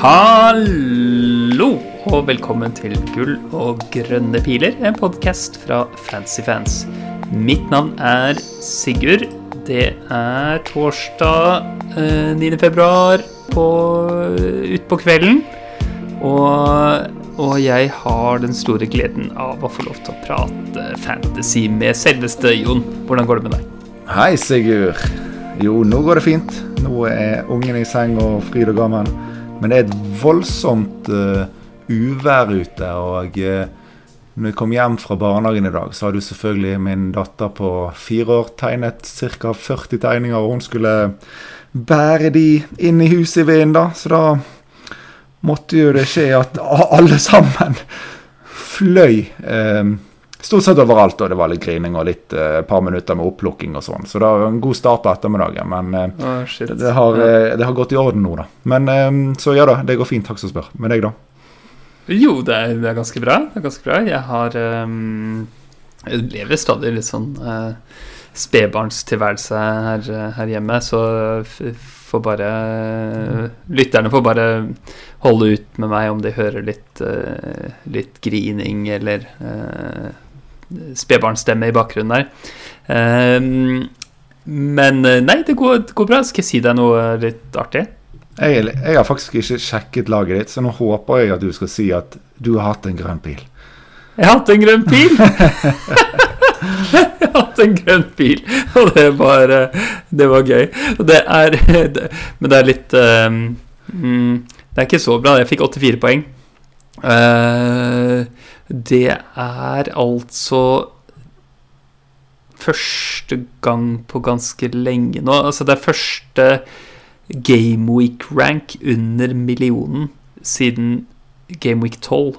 Hallo, og velkommen til Gull og grønne piler, en podkast fra Fancy Fans. Mitt navn er Sigurd. Det er torsdag eh, 9. februar på, utpå kvelden. Og, og jeg har den store gleden av å få lov til å prate fantasy med selveste Jon. Hvordan går det med deg? Hei, Sigurd. Jo, nå går det fint. Nå er ungen i seng og fryd og gammen. Men det er et voldsomt uh, uvær ute. Og uh, når jeg kom hjem fra barnehagen i dag, så hadde jo selvfølgelig min datter på fire år tegnet ca. 40 tegninger, og hun skulle bære de inn i huset i vinden, da. Så da måtte jo det skje at alle sammen fløy. Um, Stort sett overalt, og det var litt grining og litt uh, par minutter med opplukking og sånn. Så det var en god start på ettermiddagen. Men uh, oh, det, har, uh, det, har, gått i orden nå, da. Men Så ja da, det går fint. Takk som spør. Med deg, da? Jo, det er, det er, ganske bra. Det er ganske bra. Jeg har um, Jeg lever stadig litt sånn uh, spedbarnstilværelse her, her hjemme, så får bare Lytterne får bare holde ut med meg om de hører litt, litt grining eller spedbarnsstemme i bakgrunnen der. Um, men eh, nei, det går, det går, bra. Skal jeg si deg noe litt artig? Jeg, jeg, har faktisk ikke sjekket laget ditt, så nå håper jeg at du skal si at du har hatt en grønn pil. Jeg har hatt en grønn pil! jeg har hatt en grønn pil, og det var, det var gøy. Det er det, Men det er litt um, Det er ikke så bra. Jeg fikk 84 poeng. Uh, det er altså første gang på ganske lenge nå. Altså det er første Gameweek-rank under millionen siden Gameweek 12.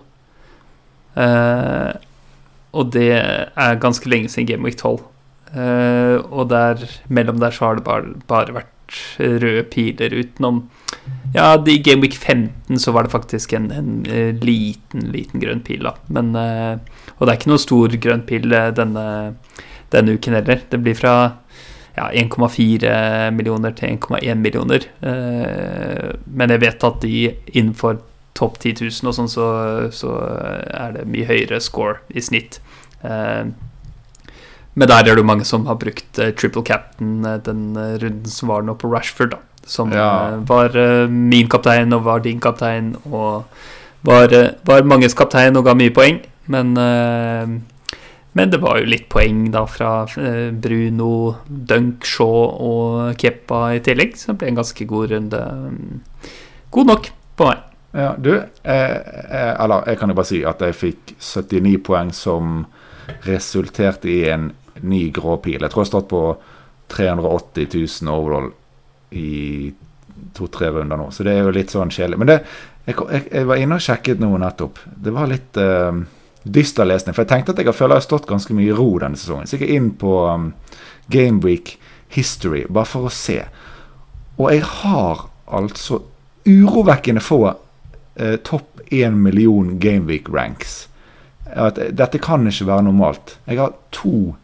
Uh, eh, og det er ganske lenge siden Gameweek 12. Uh, og der, mellom der så har det bare, bare vært røde piler utenom Ja, i Game Week 15 så var det faktisk en, en, en liten, liten grønn pil, da. Men uh, Og det er ikke noe stor grønn pil eh, denne, denne uken heller. Det blir fra ja, 1,4 millioner til 1,1 millioner. Men jeg vet at de innenfor topp 10 000 og sånn, så, så, er det mye høyere score i snitt. Uh, men der er det jo mange som har brukt uh, triple captain uh, den uh, runden som var nå på Rashford, da. Som ja. var min kaptein og var din kaptein og var, var manges kaptein og ga mye poeng. Men, men det var jo litt poeng da fra Bruno, Dunk, Shaw og Keppa i tillegg, så det ble en ganske god runde. God nok på meg. Ja, du, eller jeg kan jo bare si at jeg fikk 79 poeng som resulterte i en ny grå pil. Jeg tror jeg har stått på 380 000 overall i to-tre runder nå, så det er jo litt sånn kjedelig. Men det, jeg, jeg, jeg, var inne og sjekket noe nettopp. Det var litt uh, dyster lesning. For jeg tenkte at jeg føler jeg har stått ganske mye i ro denne sesongen. Så jeg gikk inn på um, Gameweek History bare for å se. Og jeg har altså urovekkende få uh, topp 1 million Gameweek ranks. At, dette kan ikke være normalt. Jeg har to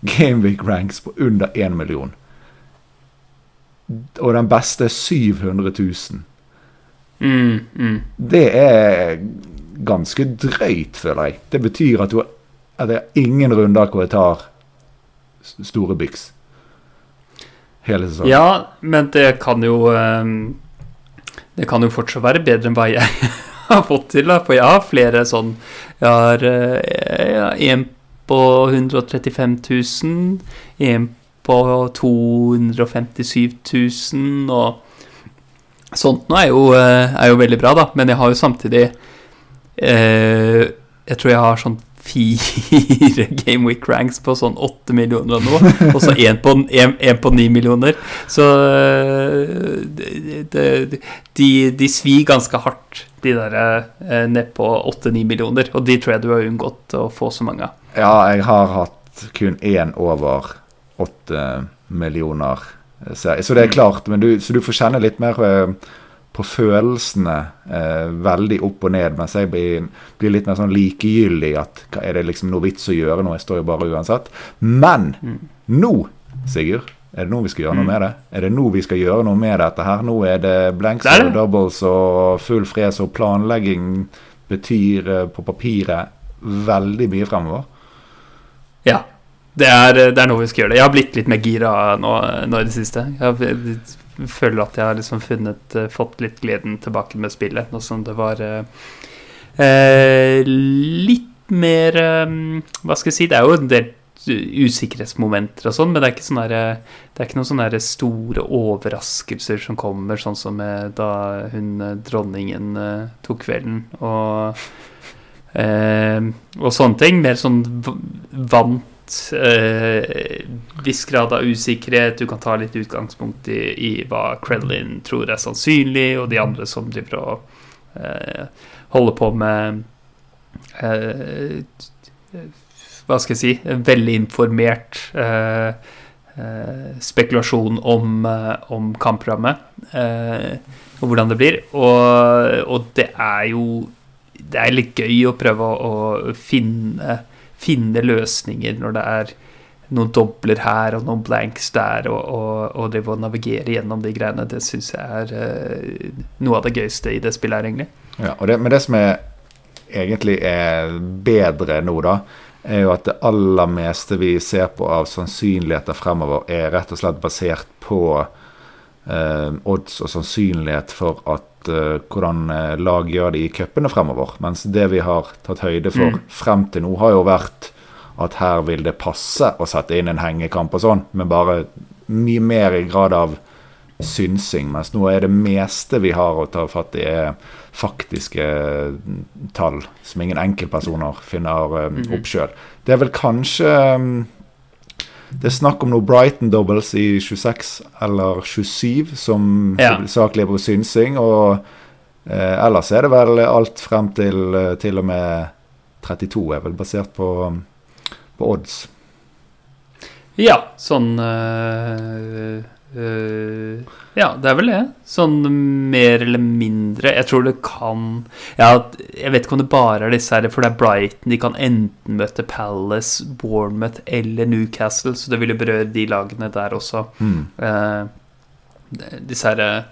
Gameweek ranks på under 1 million. Og den beste er 700 000. Mm, mm. Det er ganske drøyt, føler jeg. Det betyr at, du, at det er ingen runder hvor jeg tar store byks. Hele sesongen. Ja, men det kan jo ehm, Det kan jo fortsatt være bedre enn hva jeg har fått til. Da. For jeg har flere sånn Jeg har én eh, på 135 000, en på 257 000 og sånt nå er jo, eh, er jo veldig bra, da. Men jeg har jo samtidig eh, Jeg tror jeg har sånn fire Game Week ranks på sånn åtte millioner og noe, og så én på, på ni millioner. Så eh, det, de, de svir ganske hardt, de der eh, ned på åtte-ni millioner. Og de tror jeg du har unngått å få så mange av. Ja, jeg har hatt kun én over 8 millioner. Så det er klart, men du, så du får kjenne litt mer eh, på følelsene eh, veldig opp og ned, mens jeg blir, blir, litt mer sånn likegyldig at er det liksom noe vits å gjøre nå, jeg står jo bare uansett. Men mm. nå, Sigurd, Er det nå vi skal gjøre noe Mm. med det? Er det nå vi skal gjøre noe med dette her? Nå er det blanks og det. doubles og full fres, og planlegging betyr eh, på papiret veldig mye fremover. Ja. Det er, det er nå vi skal gjøre det. Jeg har blitt litt mer gira nå, nå i det siste. Jeg føler at jeg har liksom funnet eh, fått litt gleden tilbake med spillet. Nå som det var eh, eh, litt mer eh, Hva skal jeg si? Det er jo en del usikkerhetsmomenter og sånn, men det er ikke, sånne det er ikke noen sånne store overraskelser som kommer, sånn som da hun eh, dronningen eh, tok kvelden. Og Eh, og sånne ting. Mer sånn vant eh, viss grad av usikkerhet. Du kan ta litt utgangspunkt i, i hva Krellin tror er sannsynlig, og de andre som driver og eh, holder på med eh, Hva skal jeg si Veldig informert eh, eh, spekulasjon om, eh, om kampprogrammet. Eh, og hvordan det blir. Og, og det er jo det er litt gøy å prøve å, å finne, finne løsninger når det er noen dobler her og noen blanks der, og, og, og drive og navigere gjennom de greiene. Det syns jeg er uh, noe av det gøyeste i det spillet her, egentlig. Ja, det, men det som er egentlig er bedre nå, da, er jo at det aller meste vi ser på av sannsynligheter fremover, er rett og slett basert på eh, odds og sannsynlighet for at eh, hvordan eh, lag gjør det i cupene fremover. Mens det vi har tatt høyde for Mm. frem til nå, har jo vært at her vil det passe å sette inn en hengekamp og sånn, men bare mye mer i grad av synsing. Mens nå er det meste vi har å ta fatt i, er faktiske mm, tall som ingen enkeltpersoner finner eh, Mhm. opp sjøl. Det er vel kanskje mm, det er snakk om noe Brighton doubles i 26 eller 27 som Ja. hovedsakelig er på synsing. Og eh, ellers er det vel alt frem til eh, til og med 32 er vel basert på, på odds. Ja, sånn øh, øh, Ja, det er vel det. Sånn mer eller mindre. Jeg tror det kan ja, Jeg vet ikke om det bare er disse her, for det er Brighton. De kan enten møte Palace, Bournemouth eller Newcastle, så det vil jo berøre de lagene der også. Mm. Uh, disse her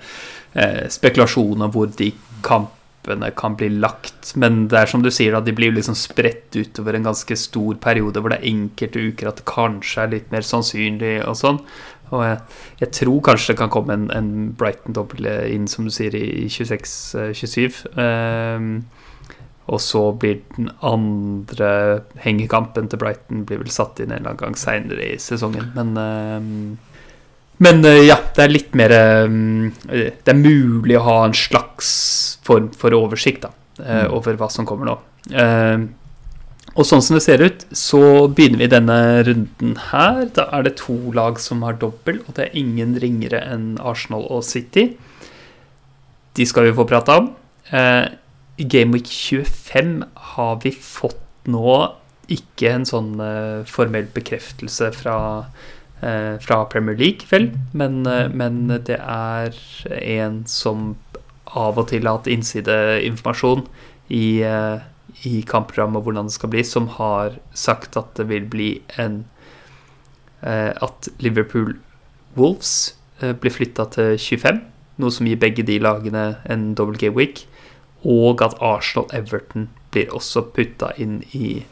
uh, spekulasjonene om hvor de kampene kan bli lagt. Men det er som du sier, da, de blir liksom spredt utover en ganske stor periode hvor det er enkelte uker at det kanskje er litt mer sannsynlig og sånn. Og jeg, jeg tror kanskje det kan komme en, en Brighton-dobbel inn, som du sier, i 26-27. Um, og så blir den andre hengekampen til Brighton blir vel satt inn en eller annen gang seinere i sesongen. Men um, men uh, ja, det er litt mer ehm, eh, Det er mulig å ha en slags form for oversikt da, uh, over hva som kommer nå. Ehm, og sånn som det ser ut, så begynner vi denne runden her. Da er det to lag som har dobbel, og det er ingen ringere enn Arsenal og City. De skal vi få prate om. Eh, I Gameweek 25 har vi fått nå ikke en sånn eh, formell bekreftelse fra, eh, fra Premier League, vel, men, men det er en som av og til har hatt innsideinformasjon i, i kampprogrammet og hvordan det skal bli, som har sagt at det vil bli en eh, At Liverpool Wolves eh, blir flytta til 25, noe som gir begge de lagene en double game week, og at Arsenal Everton blir også putta inn i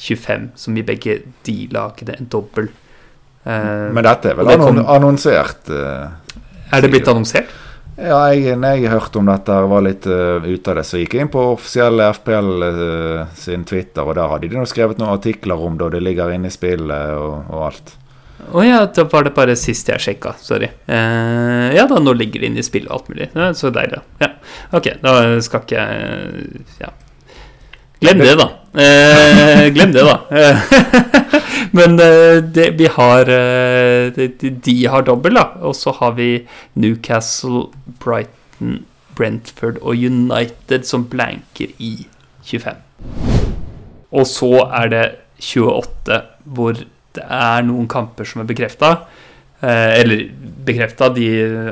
25, som gir begge de lagene en dobbel. Eh, Men dette er vel det annonsert? er det blitt annonsert? Ja, jeg, når jeg hørte om dette og var litt uh, ute av det, så gikk jeg inn på offisielle FPL uh, sin Twitter, og der hadde de nå skrevet noen artikler om det, og det ligger inne i spillet og, og alt. Å ja, da var det bare sist jeg sjekka. Sorry. Uh, ja da, nå ligger det inne i spillet og alt mulig. Ja, så deilig. Ja. Ok, da skal ikke jeg Ja. Glem det, da. Eh, glem det, da. Men eh, det, vi har eh, de, de har dobbel, da. Og så har vi Newcastle, Brighton, Brentford og United som blanker i 25. Og så er det 28, hvor det er noen kamper som er bekrefta. Eh, eller bekrefta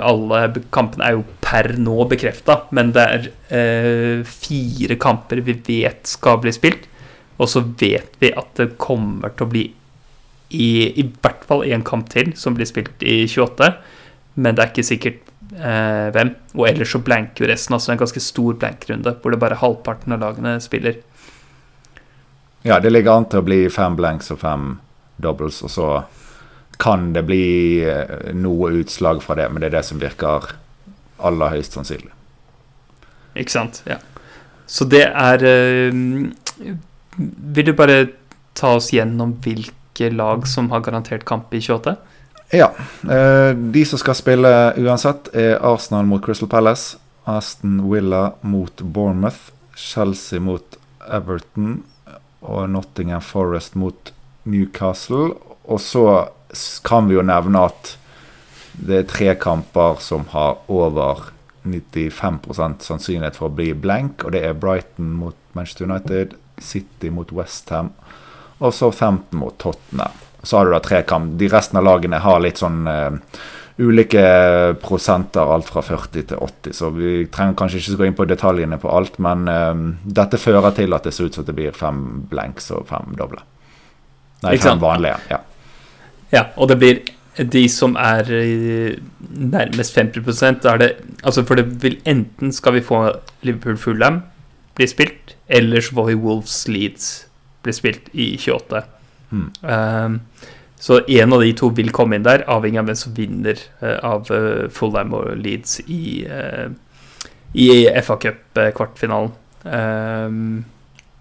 Alle kampene er jo per nå bekrefta, men det er eh, fire kamper vi vet skal bli spilt. Og så vet vi at det kommer til å bli i, i hvert fall én kamp til som blir spilt i 28, men det er ikke sikkert eh, hvem. Og ellers så blanker jo resten, altså en ganske stor blankrunde, hvor det bare halvparten av lagene spiller. Ja, det ligger an til å bli fem blanks og fem doubles, og så kan det bli eh, noe utslag fra det, men det er det som virker aller høyst sannsynlig. Ikke sant. Ja. Så det er eh, Vil du bare ta oss gjennom hvilke lag som har garantert kamp i 28? Ja. Eh, de som skal spille uansett, er Arsenal mot Crystal Palace, Aston Villa mot Bournemouth, Chelsea mot Everton og Nottingham Forest mot Newcastle. Og så kan vi jo nevne at det er tre kamper som har over 95% sannsynlighet for å bli blank, og det er Brighton mot Manchester United, City mot Westham og så 15 mot Tottenham. Så har du da tre kamp. De resten av lagene har litt sånn uh, ulike prosenter, alt fra 40 til 80, så vi trenger kanskje ikke gå inn på detaljene på alt, men uh, dette fører til at det ser ut som det blir fem blanks og fem doble. Nei, fem vanlige. Ja. Ja, og det blir de som er eh, nærmest 50 da er det Altså, for det vil enten skal vi få Liverpool Fulham bli spilt, eller så får vi Wolves Leeds bli spilt i 28. Mm. Um, så en av de to vil komme inn der, avhengig av hvem som vinner uh, av uh, Fulham og Leeds i, uh, i FA Cup-kvartfinalen. Um,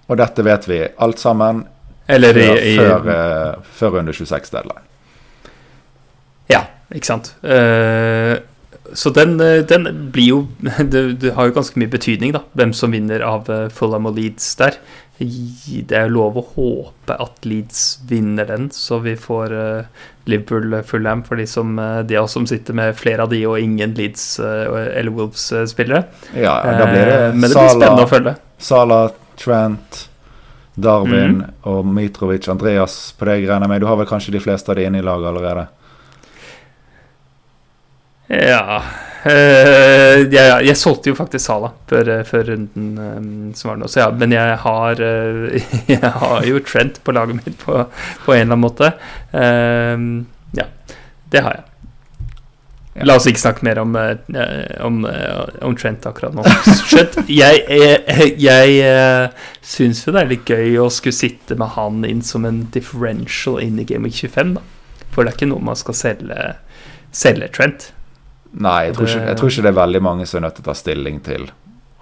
og dette vet vi alt sammen eller før, i, i, før, før under 26-deadline. Ja, ikke sant. Uh, så den, eh, den, blir jo det, det, har jo ganske mye betydning, da, hvem som vinner av eh, Fulham og Leeds der. Det er lov å håpe at Leeds vinner den, så vi får Liverpool-Fulham for de, som, de av oss som sitter med flere av de og ingen Leeds eller Wolves-spillere. Ja, da blir det Men det blir spennende å følge. Sala, Trent, Darwin mm. og Mitrovic, Andreas på det greiene med. Du har vel kanskje de fleste av de inne i laget allerede? Ja uh, jeg, jeg, solgte jo faktisk Sala før, eh, før runden um, som var nå, så ja, men jeg har, jeg har jo Trent på laget mitt på, på en eller annen måte. Uh, ja, det har jeg. Ja. La oss ikke snakke mer om, om, om Trent akkurat nå. Skjønt, jeg, jeg, jeg syns jo det er litt gøy å skulle sitte med han inn som en differential inn i Game Week 25, da. For det er ikke noe man skal selge, selge Trent. Nei, jeg tror, ikke, jeg tror, ikke, det er veldig mange som er nødt til å ta stilling til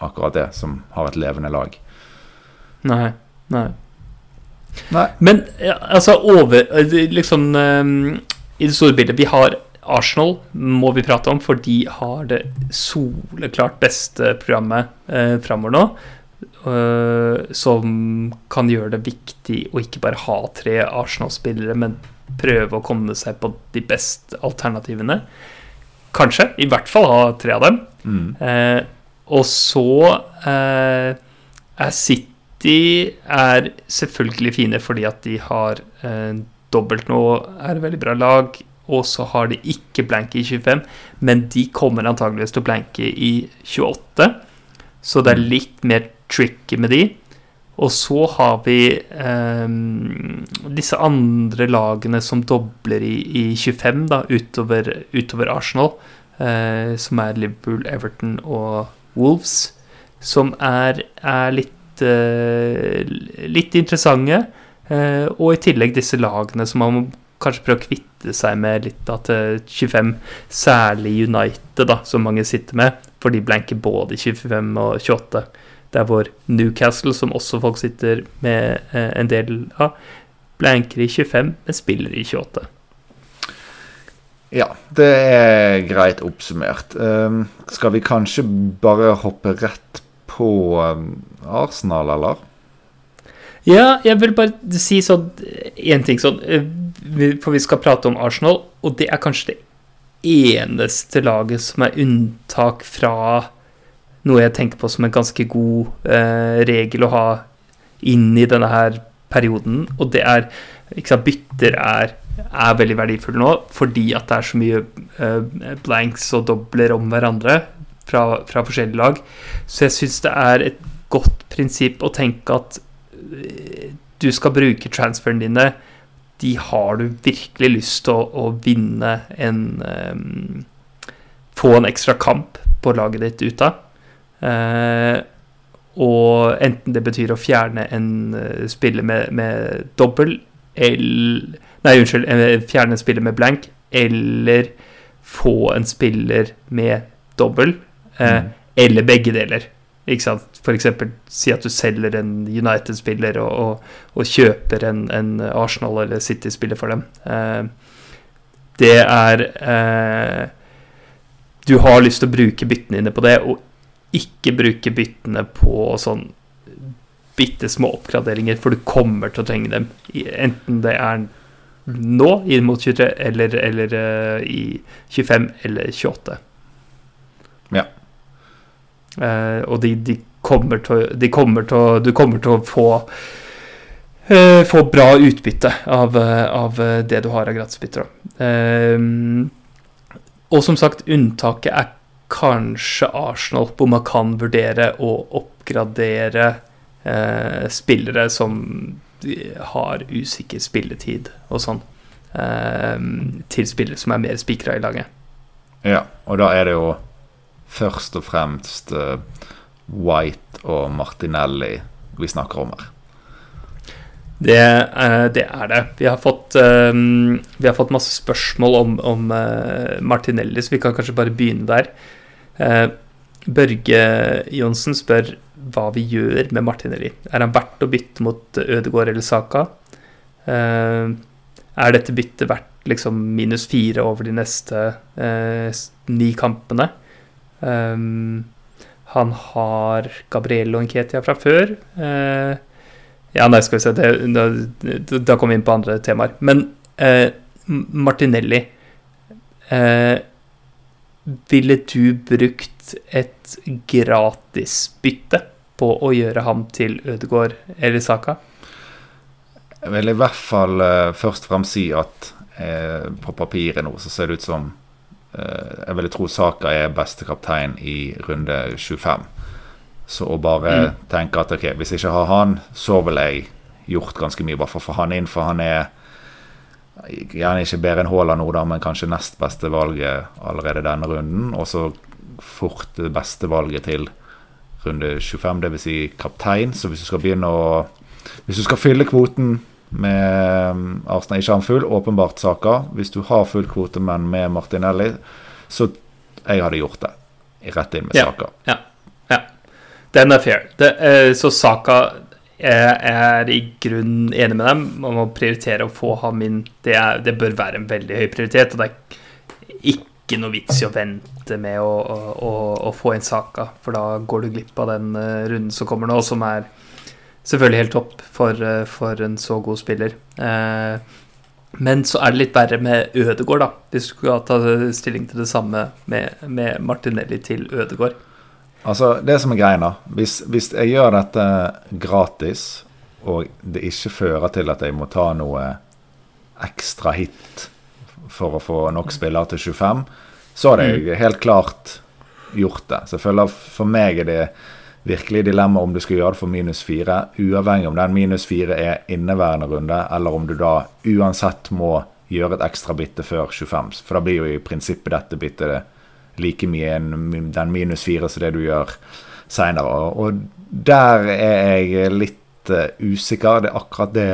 akkurat det, som har et levende lag. Nei. Nei. nei. Men altså over Liksom um, I det store bildet Vi har Arsenal, må vi prate om, for de har det soleklart beste programmet eh, framover nå. Uh, som kan gjøre det viktig å ikke bare ha tre Arsenal-spillere, men prøve å komme seg på de beste alternativene. Kanskje. I hvert fall ha tre av dem. Mm. Eh, og så eh, er City er selvfølgelig fine fordi at de har eh, dobbelt nå, er et veldig bra lag. Og så har de ikke blanke i 25, men de kommer antageligvis til å blanke i 28. Så det er mm. litt mer tricky med de. Og så har vi um, disse andre lagene som dobler i, i 25, da, utover, utover Arsenal. Uh, som er Liverpool, Everton og Wolves. Som er, er litt, uh, litt interessante. Uh, og i tillegg disse lagene som man må kanskje prøve å kvitte seg med litt da, til 25. Særlig United, da, som mange sitter med. For de blanker både 25 og 28. Der hvor Newcastle, som også folk sitter med eh, en del av, blanker i 25, men spiller i 28. Ja, det er greit oppsummert. Um, skal vi kanskje bare hoppe rett på um, Arsenal, eller? Ja, jeg vil bare si sånn én ting sånn eh, For vi skal prate om Arsenal, og det er kanskje det eneste laget som er unntak fra noe jeg tenker på som en ganske god eh, regel å ha inn i denne her perioden. Og det er ikke sant, Bytter er, er veldig verdifulle nå fordi at det er så mye eh, blanks og dobler om hverandre fra, fra forskjellige lag. Så jeg syns det er et godt prinsipp å tenke at eh, du skal bruke transferene dine de har du virkelig lyst til å, å vinne en um, Få en ekstra kamp på laget ditt ut av. Uh, og enten det betyr å fjerne en uh, spiller med, med dobbel eller Nei, unnskyld, fjerne en spiller med blank, eller få en spiller med dobbel, Eh, mm. eller begge deler. Ikke sant? For eksempel si at du selger en United-spiller og, og, og, kjøper en, en Arsenal- eller City-spiller for dem. Eh, det er eh, Du har lyst til å bruke byttene dine på det, og ikke bruke byttene på sånn bitte små oppgraderinger, for du kommer til å trenge dem. Enten det er nå, inn mot 23, eller, eller uh, i 25 eller 28. Ja. Uh, og de, de, kommer til, de, kommer til, Du kommer til å få uh, få bra utbytte av, av, det du har av gratisbytter. Og som sagt, unntaket er kanskje Arsenal, man kan vurdere å oppgradere spillere som har usikker spilletid og sånn, til spillere som er mer spikra i laget. Ja, og da er det jo først og fremst uh, White og Martinelli vi snakker om her. Det, uh, det er det. Vi har fått, uh, vi har fått masse spørsmål om, om Martinelli, så vi kan kanskje bare begynne der. Børge Johnsen spør hva vi gjør med Martinelli. Er han verdt å bytte mot Ødegaard eller Saka? er dette byttet verdt liksom minus fire over de neste ni kampene? Han har Gabriello Nketia fra før. Ja, nei, skal vi se det, Da, da kommer vi inn på andre temaer. Men Martinelli uh, Ville du brukt et gratisbytte på å gjøre ham til Ødegaard eller Saka? Jeg vil i hvert fall først og fremst si at på papiret nå så ser det ut som Eh, jeg ville tro Saka er beste kaptein i runde 25. Så å bare mm. tenke at ok, hvis jeg ikke har han, så ville jeg gjort ganske mye bare for å få han inn. For han er gjerne ikke bedre enn Haaland nå, da, men kanskje nest beste valget allerede denne runden. Og så fort det beste valget til runde 25, dvs. Si kaptein. Så hvis du skal begynne å Hvis du skal fylle kvoten med um, Arsenal ikke har full, åpenbart saker. Hvis du har full kvote, men med Martinelli, så jeg hadde gjort det. Rett inn med ja, Saka. Ja, ja. Den er fair. Det, eh, så Saka jeg er i grunn enig med dem. Man må prioritere å få ham inn. Det, er, det, bør være en veldig høy prioritet. Og det er ikke noe vits i å vente med å, å, å få inn Saka, for da går du glipp av den uh, runden som kommer nå, som er selvfølgelig helt topp for, eh, for en så god spiller. Eh, men så er det litt verre med Ødegård, da. Hvis du skal ta stilling til det samme med, med Martinelli til Ødegård. Altså, det som er greia, da hvis, hvis, jeg gjør dette gratis, og det ikke fører til at jeg må ta noe ekstra hit for å få nok spillere til 25, så hadde jeg mm. helt klart gjort det. Så jeg føler for meg er det virkelig dilemma om du skal gjøre det for minus fire, uavhengig om den minus fire er inneværende runde, eller om du da uansett må gjøre et ekstra bitte før 25. For da blir jo i prinsippet dette byttet like mye enn den minus fire som det du gjør seinere. Og der er jeg litt uh, usikker. Det er akkurat det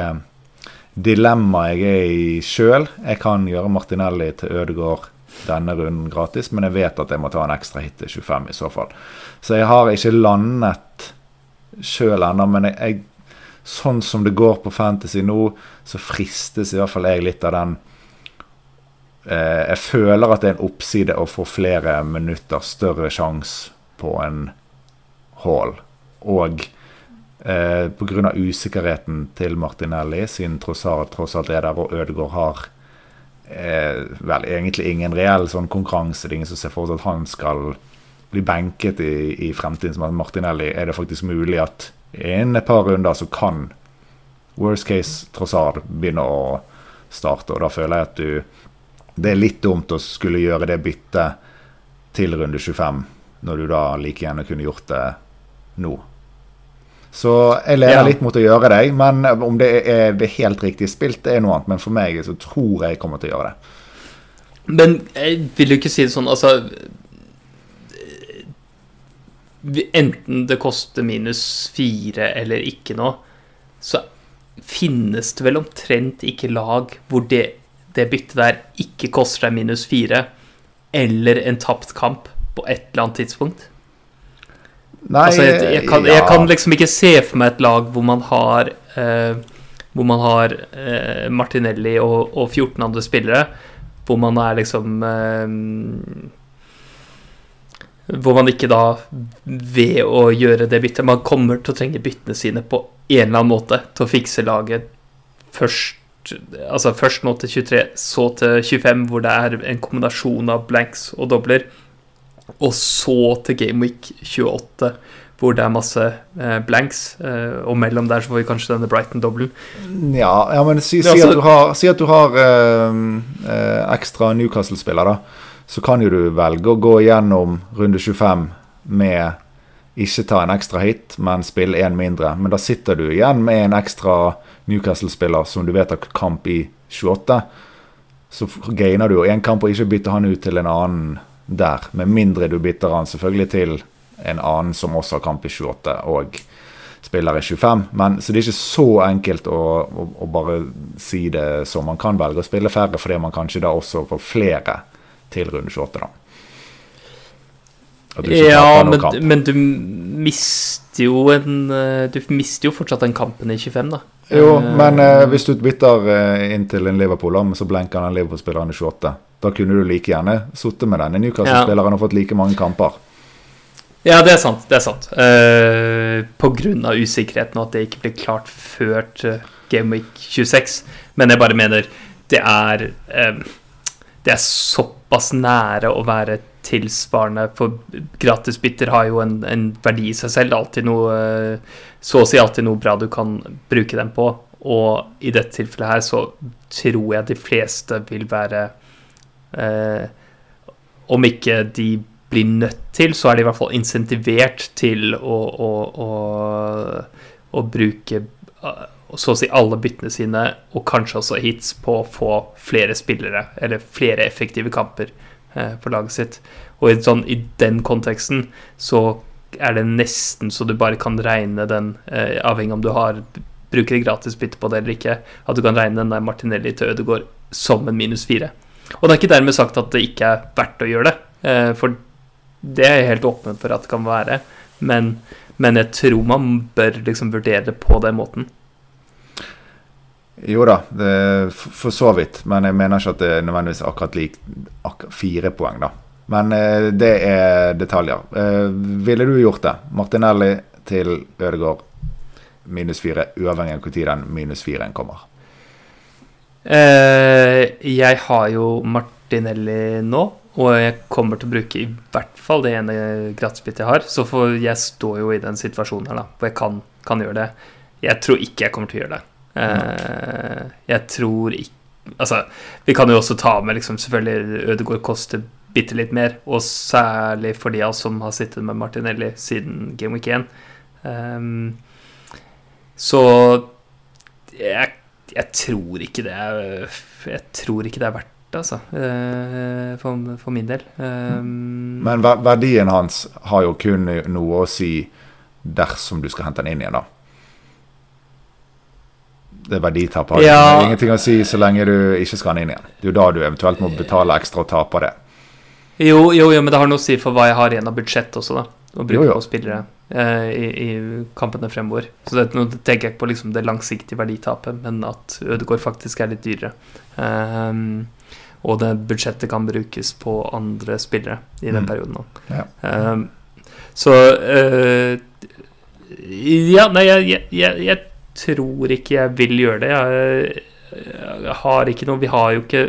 dilemmaet jeg er i sjøl. Jeg kan gjøre Martinelli til Ødegård denne runden gratis, men jeg vet at jeg må ta en ekstra hit til 25 i så fall. Så jeg har ikke landet sjøl ennå, men jeg, jeg, sånn som det går på Fantasy nå, så fristes i hvert fall jeg litt av den eh, Jeg føler at det er en oppside å få flere minutter, større sjanse på en hall. Og eh, pga. usikkerheten til Martinelli, siden Trossard tross alt er der, og Ødegaard har eh, vel egentlig ingen reell sånn konkurranse. Det er ingen som ser for seg at han skal bli benket i, i fremtiden. Som Martinelli er det faktisk mulig at innen et par runder så kan worst case Trossard begynne å starte. Og da føler jeg at du Det er litt dumt å skulle gjøre det byttet til runde 25, når du da like gjerne kunne gjort det nå. Så jeg leder Ja. litt mot å gjøre det, men om det er det helt riktige spilt, det er noe annet. Men for meg så tror jeg jeg kommer til å gjøre det. Men jeg vil jo ikke si det sånn, altså Enten det koster minus fire eller ikke noe, så finnes det vel omtrent ikke lag hvor det, det byttet der ikke koster deg minus fire, eller en tapt kamp på et eller annet tidspunkt. Nei, Altså, jeg, jeg, kan, jeg ja. kan liksom ikke se for meg et lag hvor man har eh, Hvor man har eh, Martinelli og, og 14 andre spillere, hvor man er liksom eh, Hvor man ikke da, ved å gjøre det byttet Man kommer til å trenge byttene sine på en eller annen måte til å fikse laget først Altså først nå til 23, så til 25, hvor det er en kombinasjon av blanks og dobler. Og så til Gameweek 28, hvor det er masse eh, blanks. Eh, og mellom der så får vi kanskje denne Brighton-dobbelen. Ja, ja men si, si, altså- at du har, si at du har eh, eh, ekstra Newcastle-spiller, da. Så kan jo du velge å gå gjennom runde 25 med ikke ta en ekstra hit, men spill én mindre. Men da sitter du igjen med en ekstra Newcastle-spiller som du vet har kamp i 28. Så gainer du jo én kamp og ikke bytter han ut til en annen der. Med mindre du bytter han selvfølgelig til en annen som også har kamp i 28 og spiller i 25. Men, så det er ikke så enkelt å, å, å bare si det som man kan velge å spille færre, fordi man kanskje da også får flere til runde 28, da. At du ikke Ja, men, kamp. men du mister jo en eh, Du mister jo fortsatt den kampen i 25, da. Jo, Eh, men eh, hvis du bytter eh, inn til en Liverpool, da, så blenker den Liverpool-spilleren i 28, da kunne du like gjerne sittet med denne Newcastle-spilleren og fått like mange kamper. Ja, det er sant. Det er sant. Eh, på grunn av usikkerheten og at det ikke ble klart før til Game Week 26. Men jeg bare mener det er Det er såpass nære å være tilsvarende, for gratisbytter har jo en, en verdi i seg selv. Alltid noe eh, Så å si alltid noe bra du kan bruke dem på. Og i dette tilfellet her så tror jeg de fleste vil være eh, Om ikke de blir nødt til, så er de i hvert fall insentivert til å, å, å, å bruke uh, så å si alle byttene sine, og kanskje også hits, på å få flere spillere, eller flere effektive kamper eh, på laget sitt. Og i, sånn, i den konteksten så er det nesten så du bare kan regne den, eh, avhengig om du har bruker gratis bytte på det eller ikke, at du kan regne den der Martinelli til Ødegaard som en minus fire. Og det er ikke dermed sagt at det ikke er verdt å gjøre det, eh, for det er jeg helt åpen for at det kan være, men, men jeg tror man bør liksom vurdere det på den måten. Jo da, for, så vidt. Men jeg mener ikke at det er nødvendigvis akkurat lik ak fire poeng, da. Men eh, det er detaljer. Eh, ville du gjort det? Martinelli til Ødegaard minus fire, uavhengig av når den minus firen kommer. Eh, jeg har jo Martinelli nå, og jeg kommer til å bruke i hvert fall det ene gratisbyttet jeg har. Så jeg står jo i den situasjonen her, da, hvor jeg kan, kan gjøre det. Jeg tror ikke jeg kommer til å gjøre det. Eh, jeg tror ikke Altså, vi kan jo også ta med liksom Selvfølgelig Ødegaard koster bitte litt mer, og særlig for de av oss som har sittet med Martinelli siden Game Week 1. Um, så jeg, jeg tror ikke det er Jeg tror ikke det er verdt altså. eh, For, for min del. Um, Men verdien hans har jo kun noe å si dersom du skal hente den inn igjen, da. Det verditapet har Ja. ingenting å si så lenge du ikke skal den inn igjen. Det er jo da du eventuelt må betale ekstra og tape det. Jo, jo, jo, men det har noe å si for hva jeg har igjen av budsjett også, da. Å bruke på spillere eh, i, i kampene fremover. Så det, nå tenker jeg ikke på liksom det langsiktige verditapet, men at Ødegaard faktisk er litt dyrere. Um, og det budsjettet kan brukes på andre spillere i den Mm. perioden òg. Ja. Um, så uh, Ja, nei, jeg, jeg, jeg tror ikke jeg vil gjøre det. Jeg, har ikke noe Vi har jo ikke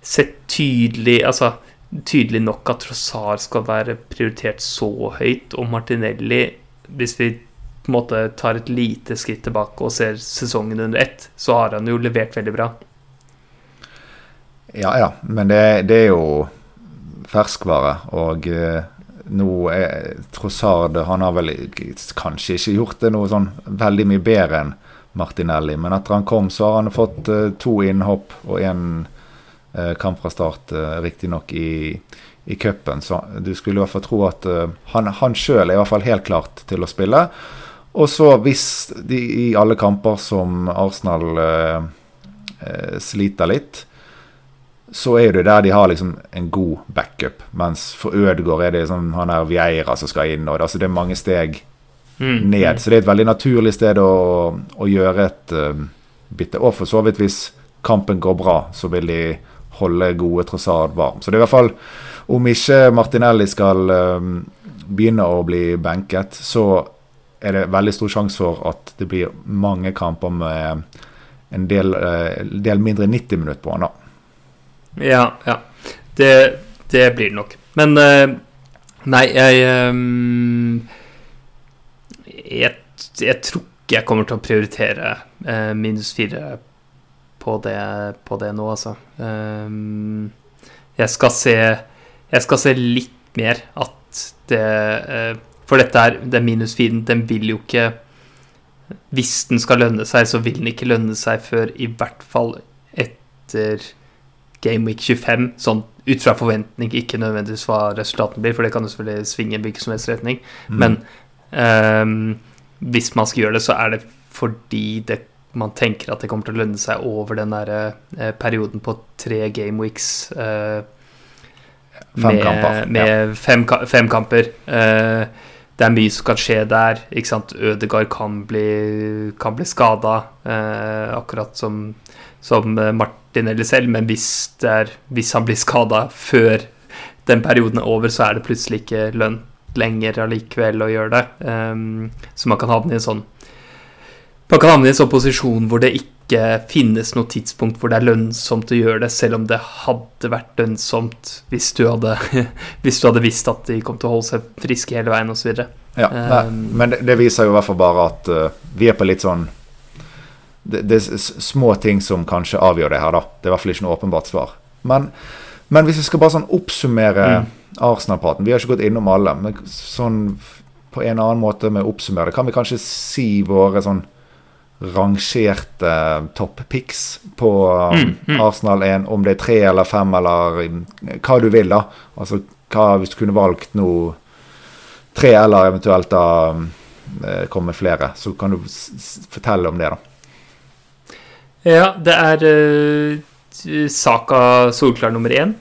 sett tydelig Altså tydelig nok at Trossar skal være prioritert så høyt, og Martinelli Hvis vi på en måte tar et lite skritt tilbake og ser sesongen under ett, så har han jo levert veldig bra. Ja ja, men det, det er jo ferskvare. Og eh, nå er Trossard Han har vel kanskje ikke gjort det noe sånn veldig mye bedre enn Martinelli, men etter han kom, så har han fått uh, to innhopp og én uh, kamp fra start, uh, riktignok i, i cupen. Så du skulle i hvert fall tro at uh, han, han sjøl er i hvert fall helt klart til å spille. Og så hvis de i alle kamper som Arsenal sliter litt, så er det der de har liksom en god backup. Mens for Ødegård er det liksom han er Vieira som skal inn. Og det, altså det er mange steg mm. ned. Mm. Så det er et veldig naturlig sted å, å gjøre et uh, bytte. Og for så vidt hvis kampen går bra, så vil de holde gode Trossard varm. Så det er i hvert fall Om ikke Martinelli skal uh, begynne å bli benket, så er det veldig stor sjanse for at det blir mange kamper med en del, uh, del mindre 90 minutter på han. da. Ja, ja. Det, det blir det nok. Men uh, Nei, jeg, um, jeg jeg, tror ikke jeg kommer til å prioritere uh, minus fire på det, på det nå, altså. Jeg skal se Jeg skal se litt mer at det For dette er den minus firen, den vil jo ikke Hvis den skal lønne seg, så vil den ikke lønne seg før i hvert fall etter Game Week 25, sånn ut fra forventning, ikke nødvendigvis hva resultatene blir, for det kan jo selvfølgelig svinge i hvilken som helst retning. Mm. Men um, hvis man skal gjøre det, så er det fordi det, man tenker at det kommer til å lønne seg over den der eh, perioden på tre game weeks. eh, fem med, kamper. Med ja. fem, fem, kamper. Eh, det er mye som kan skje der. ikke sant? Ødegaard kan bli, kan bli skada, akkurat som, som Martin Martinelli selv, men hvis, er, hvis han blir skada før den perioden er over, så er det plutselig ikke lønt lenger allikevel å gjøre det. Um, så man kan havne i en sånn Man kan havne i en sånn posisjon hvor det ikke finnes noe tidspunkt hvor det er lønnsomt å gjøre det, selv om det hadde vært lønnsomt hvis du hadde, hvis du hadde visst at de kom til å holde seg friske hele veien osv. Ja, um, men det, det, viser jo i hvert fall bare at uh, vi er på litt sånn det, det, er små ting som kanskje avgjør det her, da. Det er i hvert fall ikke noe åpenbart svar. Men, men hvis vi skal bare sånn oppsummere mm. Arsenal-praten Vi har ikke gått innom alle, men sånn på en annen måte med å oppsummere kan vi kanskje si våre sånn rangerte topp picks på um, mm, mm. Arsenal 1, om det er tre eller fem eller hva du vil, da. Altså hva hvis du kunne valgt noe tre eller eventuelt da um, eh, komme flere, så kan du fortelle om det, da. Ja, det er uh, Saka solklar nummer én.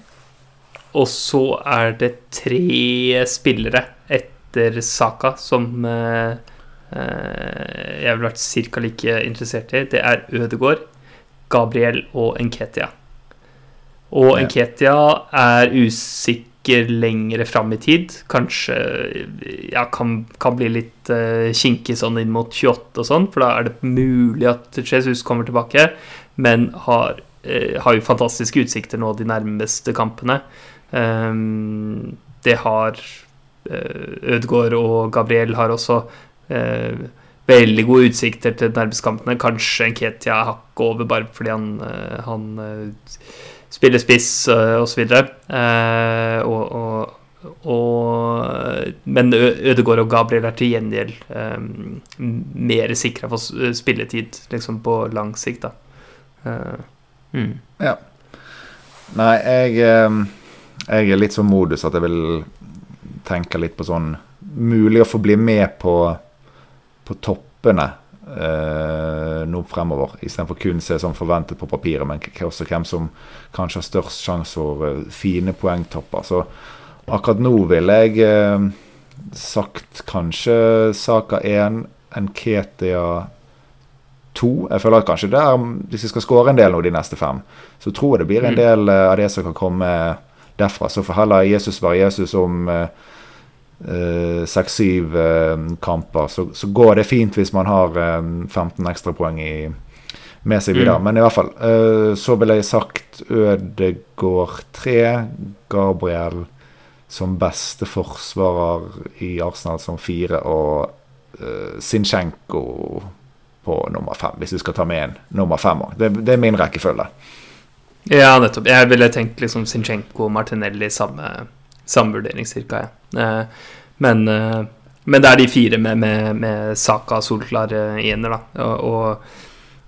Og så er det tre spillere etter Saka som uh, jeg ville vært ca. like interessert i. Det er Ødegård, Gabriel og Enketia. Og Enketia er usikker kikker lengre fram i tid. Kanskje ja, kan, kan bli litt uh, kinkig sånn inn mot 28 og sånn, for da er det mulig at Jesus kommer tilbake, men har, uh, har jo fantastiske utsikter nå de nærmeste kampene. Um, det har uh, Ødegaard og Gabriel har også uh, veldig gode utsikter til nærmestkampene. Kanskje Nketia hakket over bare fordi han, han spiller spiss uh, osv. Og, og, og, men Ødegaard og Gabriel er til gjengjeld um, mer sikra for spilletid liksom på lang sikt, da. Uh, mm. Ja. Nei, jeg, jeg er litt sånn modus at jeg vil tenke litt på sånn Mulig å få bli med på, på toppene eh, nå fremover. Istedenfor kun se som forventet på papiret, men også hvem som kanskje har størst sjanse for uh, fine poengtopper. Så akkurat nå ville jeg eh, sagt kanskje Saka 1, Nketia 2. Jeg føler at kanskje der, hvis vi skal skåre en del nå de neste fem, så tror jeg det blir en mm. del av det som kan komme derfra. Så får heller Jesus være Jesus om Eh, seks-syv uh, kamper, så, så, går det fint hvis man har uh, 15 ekstrapoeng med seg videre. Mm. Men i hvert fall så ville jeg sagt Ødegård 3, Gabriel som beste forsvarer i Arsenal som fire, og uh, Sinchenko på nummer fem, hvis du skal ta med en nummer fem òg. Det, det, er min rekkefølge. Ja, nettopp. Jeg ville tenkt liksom Sinchenko og Martinelli samme Samme vurdering, cirka, ja. Eh, men, eh, men det er de fire med, med, med Saka solklar ener, da. Og,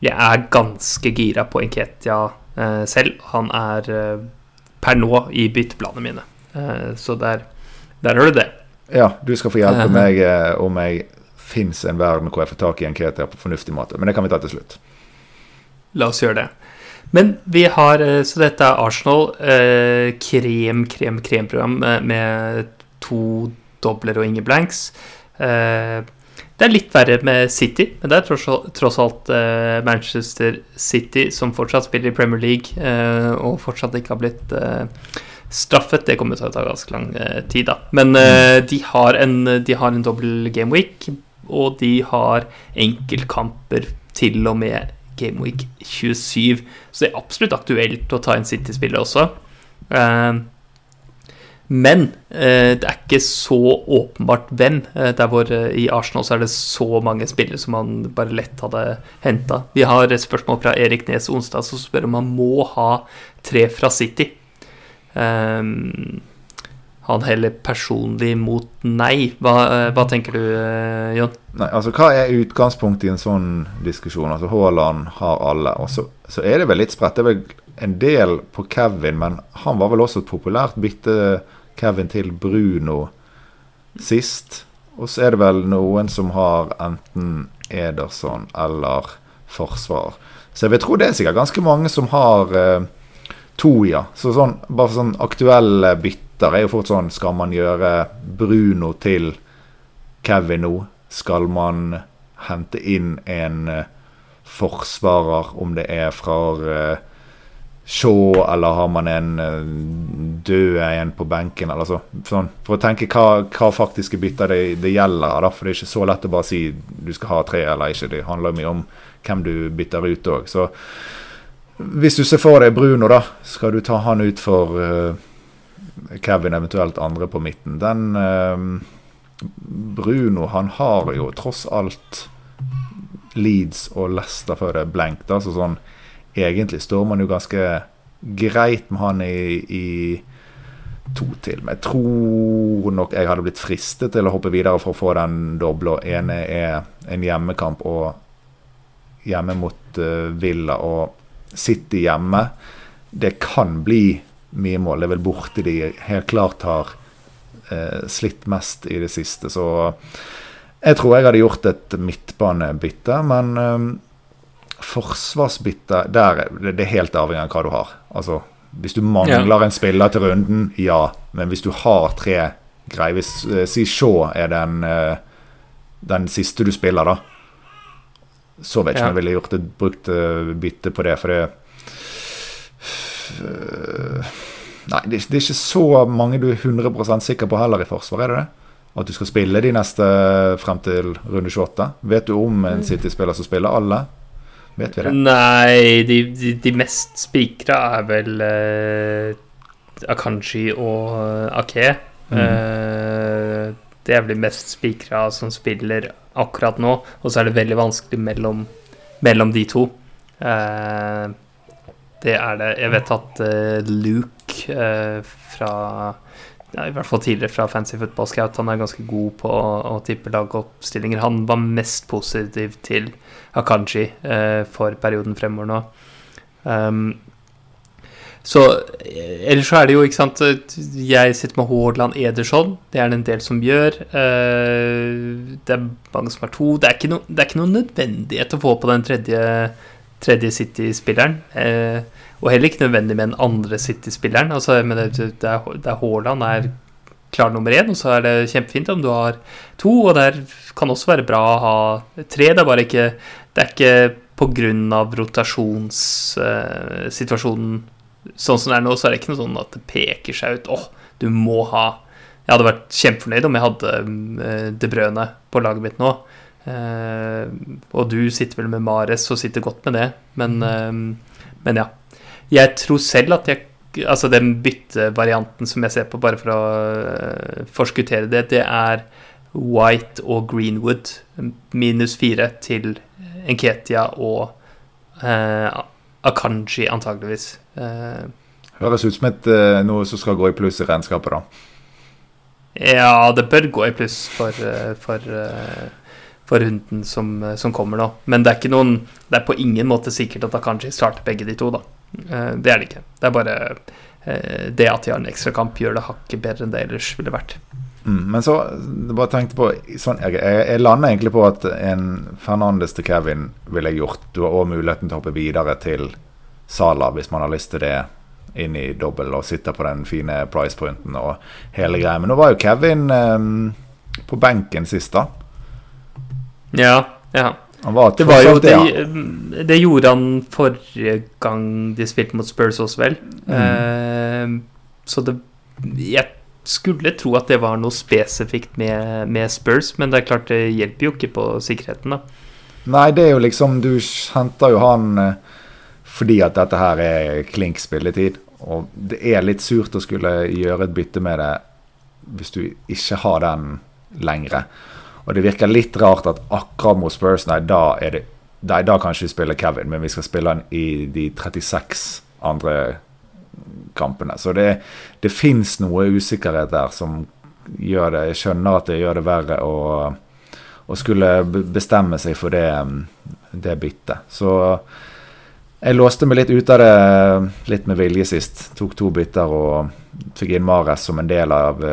jeg er ganske gira på Enketia eh, selv. Han er eh, per nå i bytteplanene mine. Eh, så der, der har du det. Ja, du skal få hjelpe meg eh, om jeg fins en verden hvor jeg får tak i en Ketia på fornuftig måte. Men det kan vi ta til slutt. La oss gjøre det. Men vi har eh, Så dette er Arsenal. Krem, krem, krem, kremprogram med to dobler og ingen blanks. Eh, det er litt verre med City, men det er tross, tross alt eh, Manchester City som fortsatt spiller i Premier League eh, og fortsatt ikke har blitt straffet. Det kommer til å ta ganske lang tid, da. Men de har en, de har en dobbel gameweek, og de har enkeltkamper til og med Gameweek 27. Så det er absolutt aktuelt å ta en City-spiller også. Uh, men uh, det er ikke så åpenbart hvem. Uh, der hvor i Arsenal så er det så mange spillere som man bare lett hadde henta. Vi har et spørsmål fra Erik Nes onsdag som spør om han må ha tre fra City. Um, han heller personlig mot nei. Hva, eh, hva tenker du, eh, Jon? Nei, altså Hva er utgangspunktet i en sånn diskusjon? Altså Haaland har alle. Og så, så, er det vel litt spredt. Det er vel en del på Kevin, men han var vel også et populært bytte Kevin til Bruno sist. Og så er det vel noen som har enten Ederson eller forsvar. Så jeg vil tro det er sikkert ganske mange som har eh, to, ja. Så sånn, bare sånn aktuelle bytte bytter er jo fort sånn Skal man gjøre Bruno til Kevin nå? Skal man hente inn en uh, forsvarer, om det er fra uh, Shaw, eller har man en uh, død en på benken? Eller så, sånn, for å tenke hva, hva faktiske bytter det, det gjelder. Da, for det er ikke så lett å bare si du skal ha tre eller ikke. Det handler mye om hvem du bytter ut òg. Så hvis du ser for deg Bruno, da, skal du ta han ut for uh, Kevin eventuelt andre på midten. Den eh, Bruno, han har jo tross alt Leeds og Leicester før det er blankt. Altså sånn, egentlig står man jo ganske greit med han i, i to til. Men jeg tror nok jeg hadde blitt fristet til å hoppe videre for å få den doble. Og ene er en hjemmekamp og hjemme mot uh, Villa og City hjemme. Det kan bli mye mål. Det er vel borti de helt klart har eh, slitt mest i det siste. Så jeg tror jeg hadde gjort et midtbanebytte, men eh, forsvarsbytte der, Det er helt avhengig av hva du har. Altså, hvis du mangler ja. en spiller til runden, ja. Men hvis du har tre greier Hvis eh, Si Shaw er den, eh, den siste du spiller, da. Så vet ikke om jeg ville gjort et brukt eh, bytte på det. For det nei, det, er ikke så mange du er 100% sikker på heller i forsvar, er det det? At du skal spille de neste frem til runde 28? Vet du om en City-spiller som spiller alle? Vet vi det? Nei, de, de, de mest spikra er vel uh, Akanji og uh, Ake. Mm. Uh, det er vel de mest spikra som spiller akkurat nå. Og så er det veldig vanskelig mellom, mellom de to. Uh, det er det. Jeg vet at uh, Luke uh, fra ja, I hvert fall tidligere fra Fancy Football Scout, han er ganske god på å, å tippe lagoppstillinger. Han var mest positiv til Akanji uh, for perioden fremover nå. Um, så Ellers så er det jo, ikke sant Jeg sitter med Haaland Ederson. Det er det en del som gjør. det er mange som har to. Det er ikke, no, det er ikke noe nødvendighet å få på den tredje tredje City-spilleren. Eh, og heller ikke nødvendig med den andre City-spilleren. Altså, men det, det, er, det er Haaland er klar nummer én, og så er det kjempefint om du har to. Og der kan også være bra å ha tre. Det er bare ikke Det er ikke pga. rotasjonssituasjonen eh, sånn som det er nå, så er det ikke noe sånn at det peker seg ut. Åh, oh, du må ha Jeg hadde vært kjempefornøyd om jeg hadde eh, De Brøne på laget mitt nå. Uh, og du sitter vel med Mares og sitter godt med det, men, uh, men ja. Jeg tror selv at jeg Altså den byttevarianten som jeg ser på, bare for å uh, forskuttere det, det er White og Greenwood minus fire til Enketia og Akanji, antageligvis. Høres ut som et, noe som skal gå i pluss i regnskapet, da. Ja, det bør gå i pluss for, eh, for, eh, for runden som, som, kommer nå. Men det er, noen, det er på ingen måte sikkert at Akanji starter begge de to, da. Eh, det er det ikke. Det er bare det at de har en ekstrakamp, gjør det hakket bedre enn det ellers ville vært. Mm, men så bare tenkte på sånn, jeg, jeg, lander egentlig på at en Fernandes til Kevin ville jeg gjort. Du har òg muligheten til å hoppe videre til Sala hvis man har lyst til det inn i dobbel og sitte på den fine price pointen og hele greia. Men nå var jo Kevin um, på benken sist, da. Ja, ja. Var det, var jo, det, det, gjorde han forrige gang de spilte mot Spurs også, vel. Mm. Uh, så det Jeg skulle tro at det var noe spesifikt med, med, Spurs, men det er klart det hjelper jo ikke på sikkerheten, da. Nei, det er jo liksom Du henter jo han uh, fordi at dette her er klink spilletid. Og det er litt surt å skulle gjøre et bytte med det hvis du ikke har den lengre. Og det virker litt rart at akkurat mot Spurs, nei, da er det Nei, da kan ikke spille Kevin, men vi skal spille han i de 36 andre kampene. Så det, det fins noe usikkerhet der som gjør det Jeg skjønner at det gjør det verre å, å skulle bestemme seg for det, det byttet. Så jeg låste meg litt ut av det litt med vilje sist. Tok to bytter og fikk inn Mares som en del av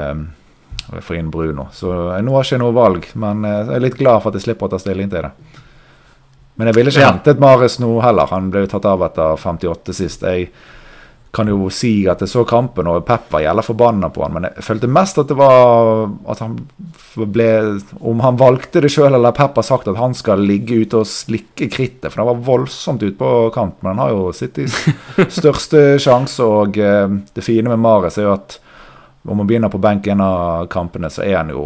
eh, for inn Bruno. Så nå har jeg ikke noe valg, men eh, jeg er litt glad for at jeg slipper å ta stilling til det. Men jeg ville ikke ja. hentet Mares nå heller. Han ble tatt av etter 58 sist. Jeg kan jo si at jeg så kampen, og Pep var jævla forbanna på han, men jeg følte mest at det var at han ble Om han valgte det sjøl, eller Pep har sagt at han skal ligge ute og slikke krittet, for han var voldsomt ute på kant, men han har jo sitt i største sjanse, og eh, det fine med Mares er jo at om han begynner på benk en av kampene, så er han jo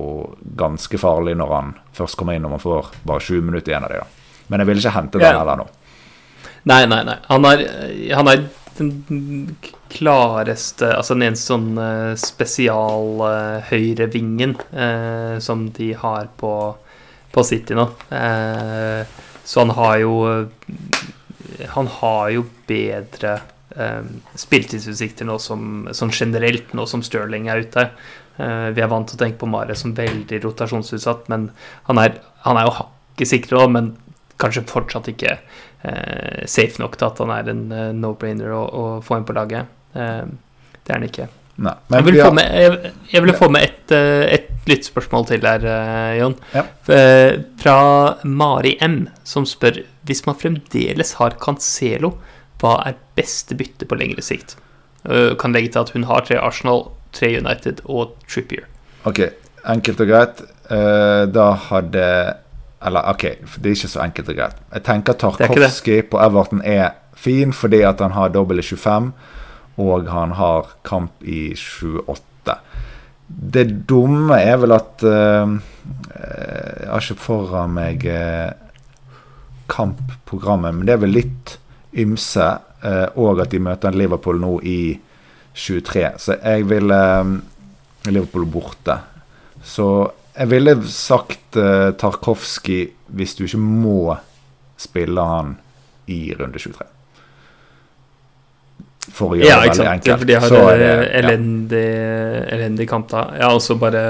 ganske farlig når han først kommer inn og man får bare 20 minutter igjen av det. da. Men jeg vil ikke hente ja. heller nå. Nei, nei, nei. Han er, han er den klareste Altså den eneste sånn uh, spesial uh, høyrevingen uh, som de har på, på City nå. Uh, så han har jo Han har jo bedre um, spilltidsutsikter nå som, sånn generelt, nå som Stirling er ute. vi er vant til å tenke på Mare som veldig rotasjonsutsatt, men han er, han er jo hakket sikrere òg, men kanskje fortsatt ikke eh, safe nok til at han er en no-brainer å, å, få inn på laget. Eh, det er han ikke. Nei, jeg, vil ja. med, jeg, jeg ville få med et, et lyttspørsmål til her, Jon. Ja. fra Mari M, som spør hvis man fremdeles har Cancelo, hva er beste bytte på lengre sikt? kan legge til at hun har tre Arsenal, tre United og Trippier. Ok, enkelt og greit. da hadde eller OK, det er ikke så enkelt og greit. Jeg tenker Tarkovskij på Everton er fin fordi at han har dobbel i 25, og han har kamp i 28. Det dumme er vel at uh, Jeg har ikke foran meg uh, kampprogrammet, men det er vel litt ymse. Uh, og at de møter Liverpool nå i 23. Så jeg ville Liverpool borte. Så jeg ville sagt uh, Tarkovskij hvis du ikke må spille han i runde 23. For å gjøre ja, det veldig enkelt. For de har elendig, ja. elendig kamp da. Ja, og så bare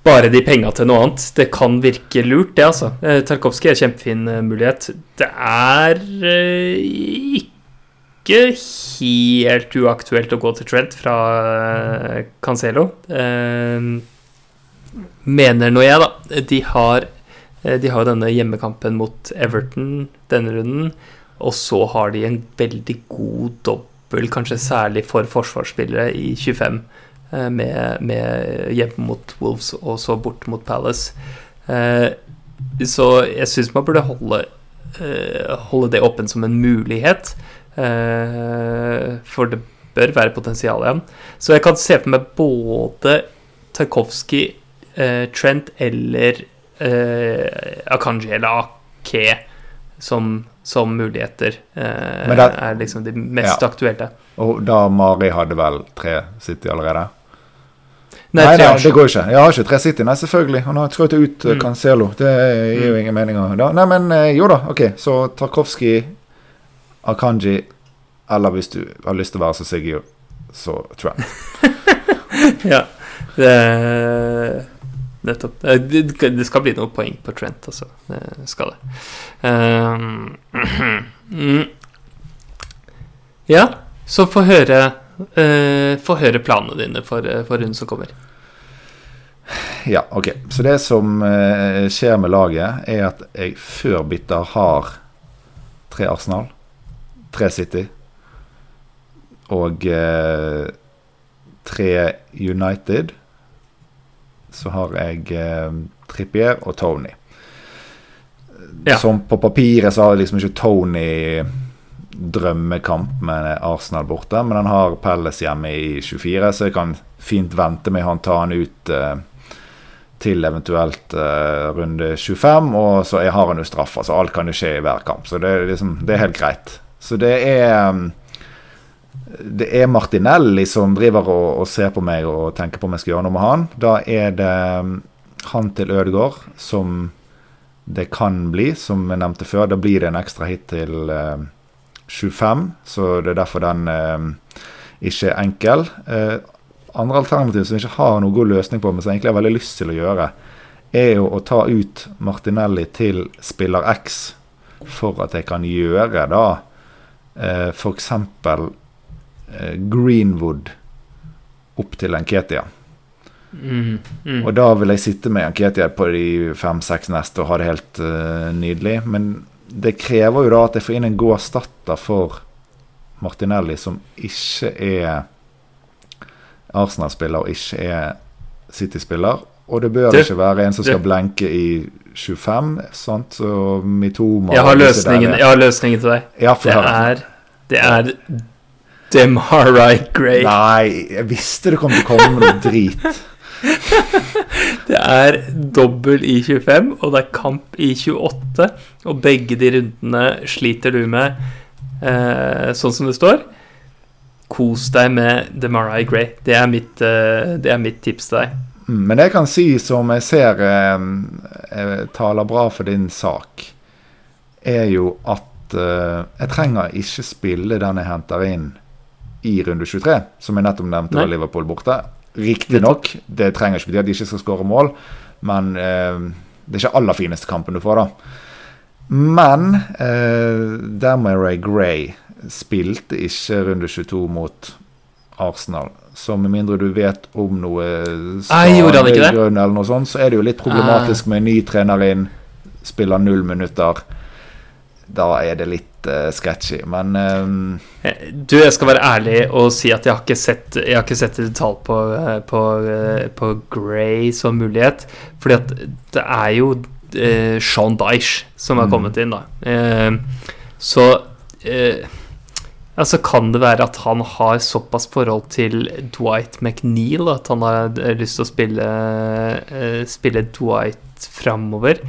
spare de penga til noe annet. Det kan virke lurt, det, altså. Eh, Tarkovskij er kjempefin uh, mulighet. Det er uh, ikke helt uaktuelt å gå til Trent fra Cancelo. Mener nå jeg, da. De har, eh, de har denne hjemmekampen mot Everton denne runden. Og så har de en veldig god dobbel, kanskje særlig for forsvarsspillere, i 25. Eh, med, med hjemme mot Wolves og så bort mot Palace. Eh, så jeg syns man burde holde, holde det åpent som en mulighet. For det bør være potensial igjen. Så jeg kan se for meg både Tarkovskij eh, Trent eller eh, Akanji eller Ake som, som muligheter eh, det, er liksom de mest ja. aktuelle. Og da Mari hadde vel tre City allerede? Nei, nei, nei det går ikke. Jeg har ikke tre City. Nei, selvfølgelig. Han har trøtt ut mm. Cancelo. Det gir jo mm. ingen mening. Da. Nei, men eh, jo da. Ok, så Tarkovskij, Akanji Eller hvis du har lyst til å være så Siggy, så Trent. ja. Det, nettopp. Det, det skal bli noen poeng på Trent, altså. Det skal det. Um, mm. Ja, så få høre uh, Få høre planene dine for, for runden som kommer. Ja, ok. Så det som uh, skjer med laget, er at jeg før bytter har tre Arsenal, tre City og uh, tre United. Så har jeg Trippier og Tony. Ja. Som på papiret så har liksom ikke Tony drømmekamp med Arsenal borte, men han har Pelles hjemme i 24, så jeg kan fint vente med han tar han ut uh, til eventuelt uh, runde 25, og så jeg har han jo straff. Altså, alt kan jo skje i hver kamp. Så det, liksom, det er helt greit. Så det er um, det er Martinelli som driver og, og, ser på meg og tenker på om jeg skal gjøre noe med han. Da er det um, han til Ødegaard som det kan bli, som jeg nevnte før. Da blir det en ekstra hit til uh, 25, så det er derfor den eh, ikke er enkel. Eh, andre alternativ som jeg ikke har noen god løsning på, men som jeg egentlig har veldig lyst til å gjøre, er jo å ta ut Martinelli til spiller X for at jeg kan gjøre da eh, f.eks. Eh, Greenwood opp til Nketia. Mm, mm. Og da vil jeg sitte med Nketia på de fem-seks neste og ha det helt eh, nydelig. Men det krever jo da at jeg får inn en god erstatter for Martinelli, som ikke er Arsenal-spiller og ikke er City-spiller. Og det bør det, ikke være en som skal det. blenke i 25. Sant? Så Mitoma jeg har, løsningen, jeg har løsningen til deg. Ja, det, er, det er Demarai Gray. Nei, jeg visste det kom til å komme noe drit. det er dobbel i 25, og det er kamp i 28. Og begge de rundene sliter du med, eh, sånn som det står. Kos deg med Demarai Gray. Det er mitt, eh, det er mitt tips til deg. Men det jeg kan si, som jeg ser eh, jeg taler bra for din sak, er jo at eh, jeg trenger ikke spille den jeg henter inn i runde 23, som jeg nettopp nevnte var Liverpool borte. Riktignok, det trenger ikke bety at de ikke skal skåre mål, men eh, det er ikke aller fineste kampen du får, da. Men eh, Damaray Gray spilte ikke runde 22 mot Arsenal. Så med mindre du vet om noe grunn eller noe sånt, så er det jo litt problematisk med en ny trener inn, spiller null minutter. Da er det litt uh, sketchy, men um... Du, jeg skal være ærlig og si at jeg har ikke sett, jeg har ikke sett detalj på, eh, på, på Grey som mulighet. Fordi at det er jo uh, Sean Dyche som har mm. kommet inn, da. Uh, så Altså Kan det være at han har såpass forhold til Dwight McNeil at han har lyst til å spille, spille Dwight framover?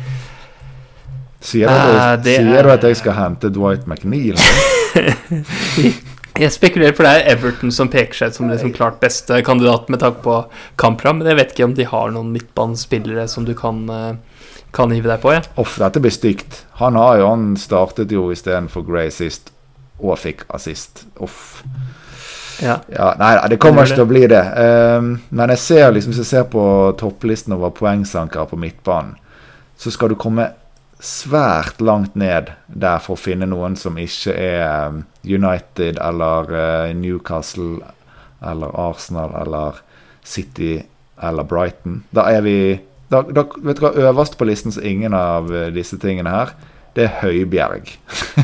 Sier du, uh, sier du at jeg skal hente Dwight McNeil? jeg spekulerer, på det er Everton som peker seg som liksom klart beste kandidat med takk på kampram, men jeg vet ikke om de har noen midtbanespillere som du kan, uh, kan hive deg på. Ja. Off, dette blir stygt. Han, har jo, han startet jo istedenfor Gray sist, og fikk assist. Uff. Ja. ja. nei, det kommer ikke til å bli det. Um, men jeg ser liksom, hvis jeg ser på topplisten over poengsankere på midtbanen, så skal du komme svært langt ned der for å finne noen som ikke er um, United eller uh, Newcastle eller Arsenal eller City eller Brighton. Da er vi da, da, Vet du hva, øverst på listen så ingen av uh, disse tingene her, det er Høibjerg.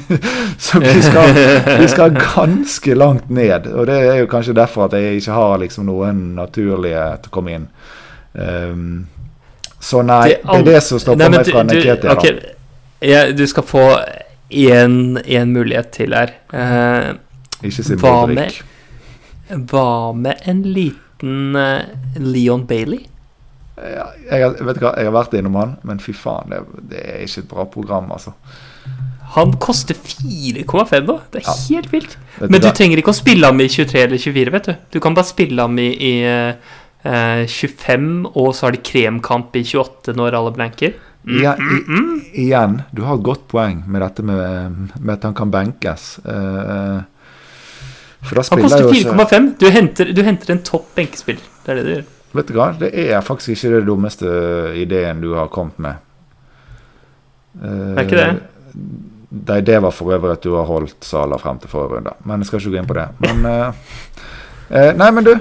så vi skal, vi skal, ganske langt ned. Og det er jo kanskje derfor at jeg ikke har liksom noen naturlige til å komme inn. Um, så nei, det, det er det som stopper meg fra Niketia. Okay, ja, du skal få én mulighet til her. Eh, Ikke si Modric. Hva med en liten uh, Leon Bailey? Ja, jeg, vet hva, jeg har vært innom han, men fy faen, det, det er ikke et bra program, altså. Han koster 4,5 nå. Det er ja. helt vilt. Men du trenger ikke å spille ham i 23 eller 24, vet du. Du kan bare spille ham i, i uh, 25, og så har de kremkamp i 28 når alle blanker. Mm, ja, i, mm, mm. igjen, du har et godt poeng med dette med, med at han kan benkes. Uh, for da spiller han koster 4,5. Du, du henter en topp benkespill. Det er det du gjør. vet du hva, det er faktisk ikke det dummeste ideen du har kommet med. er ikke det? Nei, det var for øvrig at du har holdt Sala frem til forrige runde. Men jeg skal ikke gå inn på det. Men uh, Nei, men du.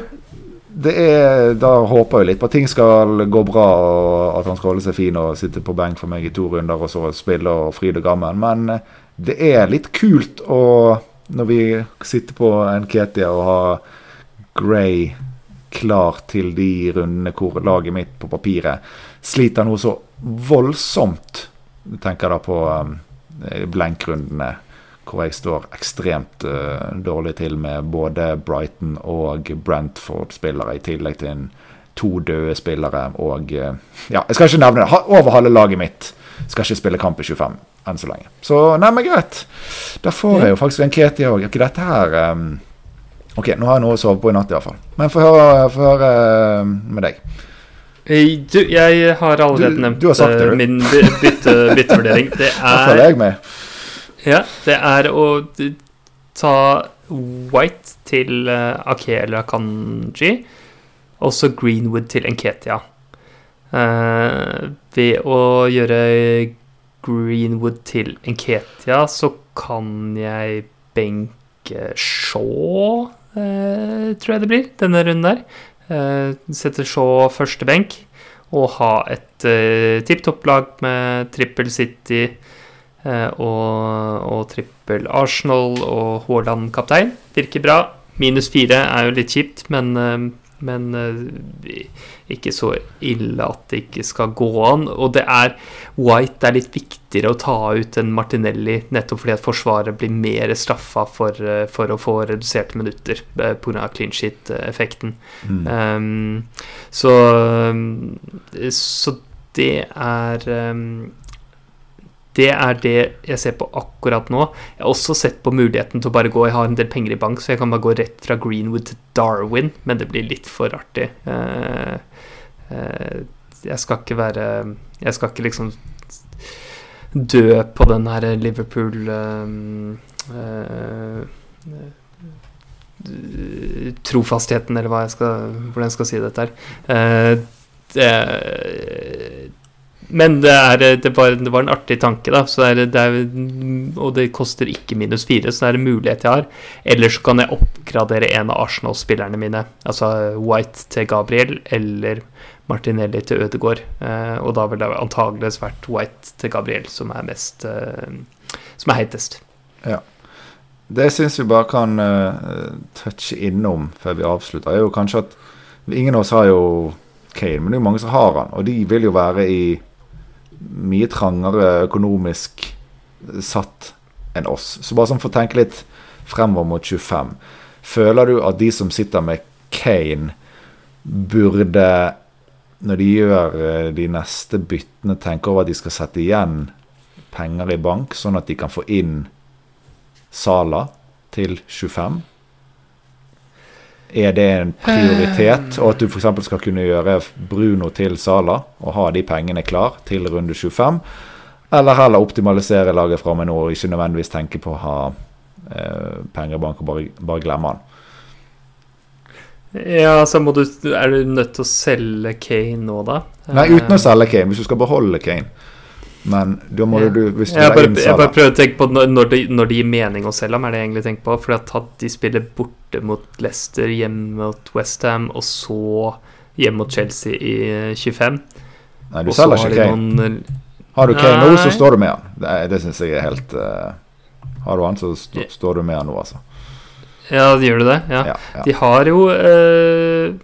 Det er, da håper jeg litt på at ting skal gå bra, og at han skal holde seg fin og sitte på benk for meg i to runder og så spille og fryd og gammen. Men det er litt kult å, når vi sitter på en Ketia og har Gray klar til de rundene hvor laget mitt på papiret sliter noe så voldsomt. Jeg tenker da på um, blenkrundene hvor jeg står ekstremt uh, dårlig til med både Brighton og Brentford-spillere, i tillegg til en, to døde spillere og uh, Ja, jeg skal ikke nevne det. Over halve laget mitt skal ikke spille kamp i 25 enn så lenge. Så nei, men greit. Da får jeg jo faktisk en Keti òg. Ikke dette her um, Ok, nå har jeg noe å sove på i natt, i hvert fall. Men få høre, høre uh, med deg. Du, jeg har allerede Du- nevnt du har sagt det, min by- bytte, byttevurdering. Det Da følger er, jeg med. Ja, det er å ta White til uh, Kanji, eller og så Greenwood til Enketia. Uh, ved å gjøre Greenwood til Enketia, så kan jeg benke Shaw, uh, tror jeg det blir, denne runden der. Uh, sette Shaw første benk og ha et uh, tipp topp-lag med trippel City eh, og, og trippel Arsenal og Haaland kaptein. Virker bra. Minus fire er jo litt kjipt, men, eh, men eh, ikke så ille at det ikke skal gå an. Og det er White er litt viktigere å ta ut enn Martinelli, nettopp fordi at Forsvaret blir mer straffa for, eh, for å få reduserte minutter eh, pga. clean shit-effekten. Mm. Um, så, så det er um, Det er det jeg ser på akkurat nå. Jeg har også sett på muligheten til å bare gå Jeg har en del penger i bank, så jeg kan bare gå rett fra Greenwood til Darwin, men det blir litt for artig. Uh, uh, jeg skal ikke være Jeg skal ikke liksom dø på den her Liverpool uh, trofastheten, eller hva jeg skal, hvordan jeg skal si dette her. Eh, det, men det, er, det, var, det var en artig tanke, da. Det er, det og det koster ikke minus fire, så det er en mulighet jeg har. Eller så kan jeg oppgradere en av Arsenal-spillerne mine. Altså White til Gabriel eller Martinelli til Ødegaard. Eh, og da vil det antageligvis vært White til Gabriel som er mest eh, Som er heitest. Ja. Det syns vi bare kan uh, touche innom før vi avslutter, er jo kanskje at ingen av oss har jo Kane, men det er jo mange som har han. Og de vil jo være i mye trangere økonomisk satt enn oss. Så bare sånn for å tenke litt fremover mot 25. Føler du at de som sitter med Kane, burde, når de gjør eh, de neste byttene, tenke over at de skal sette igjen penger i bank, sånn at de kan få inn Sala til 25? Er det en prioritet, og at du f.eks. skal kunne gjøre Bruno til Sala og ha de pengene klar til runde 25? Eller heller optimalisere laget fra meg nå og ikke nødvendigvis tenke på å ha eh, penger i bank og bare, bare glemme han? Ja, så du Er du nødt til å selge Kane nå, da? Nei, uten å selge Kane, hvis du skal beholde Kane. Men da må Ja. du hvis du Jeg bare, inn jeg bare prøver å tenke på når, når, det, når det gir mening å selge ham, er det jeg egentlig tenker på. For at de spiller borte mot Leicester, hjemme mot Westham, og så hjemme mot Chelsea i 25. Nei, du Og selger ikke Kane. noen Har du Kane nå, så står du med han. Det, det syns jeg er helt uh, Har du han, så st yeah. står du med han nå, altså. Ja, gjør du det? Ja. Ja, ja. De har jo uh,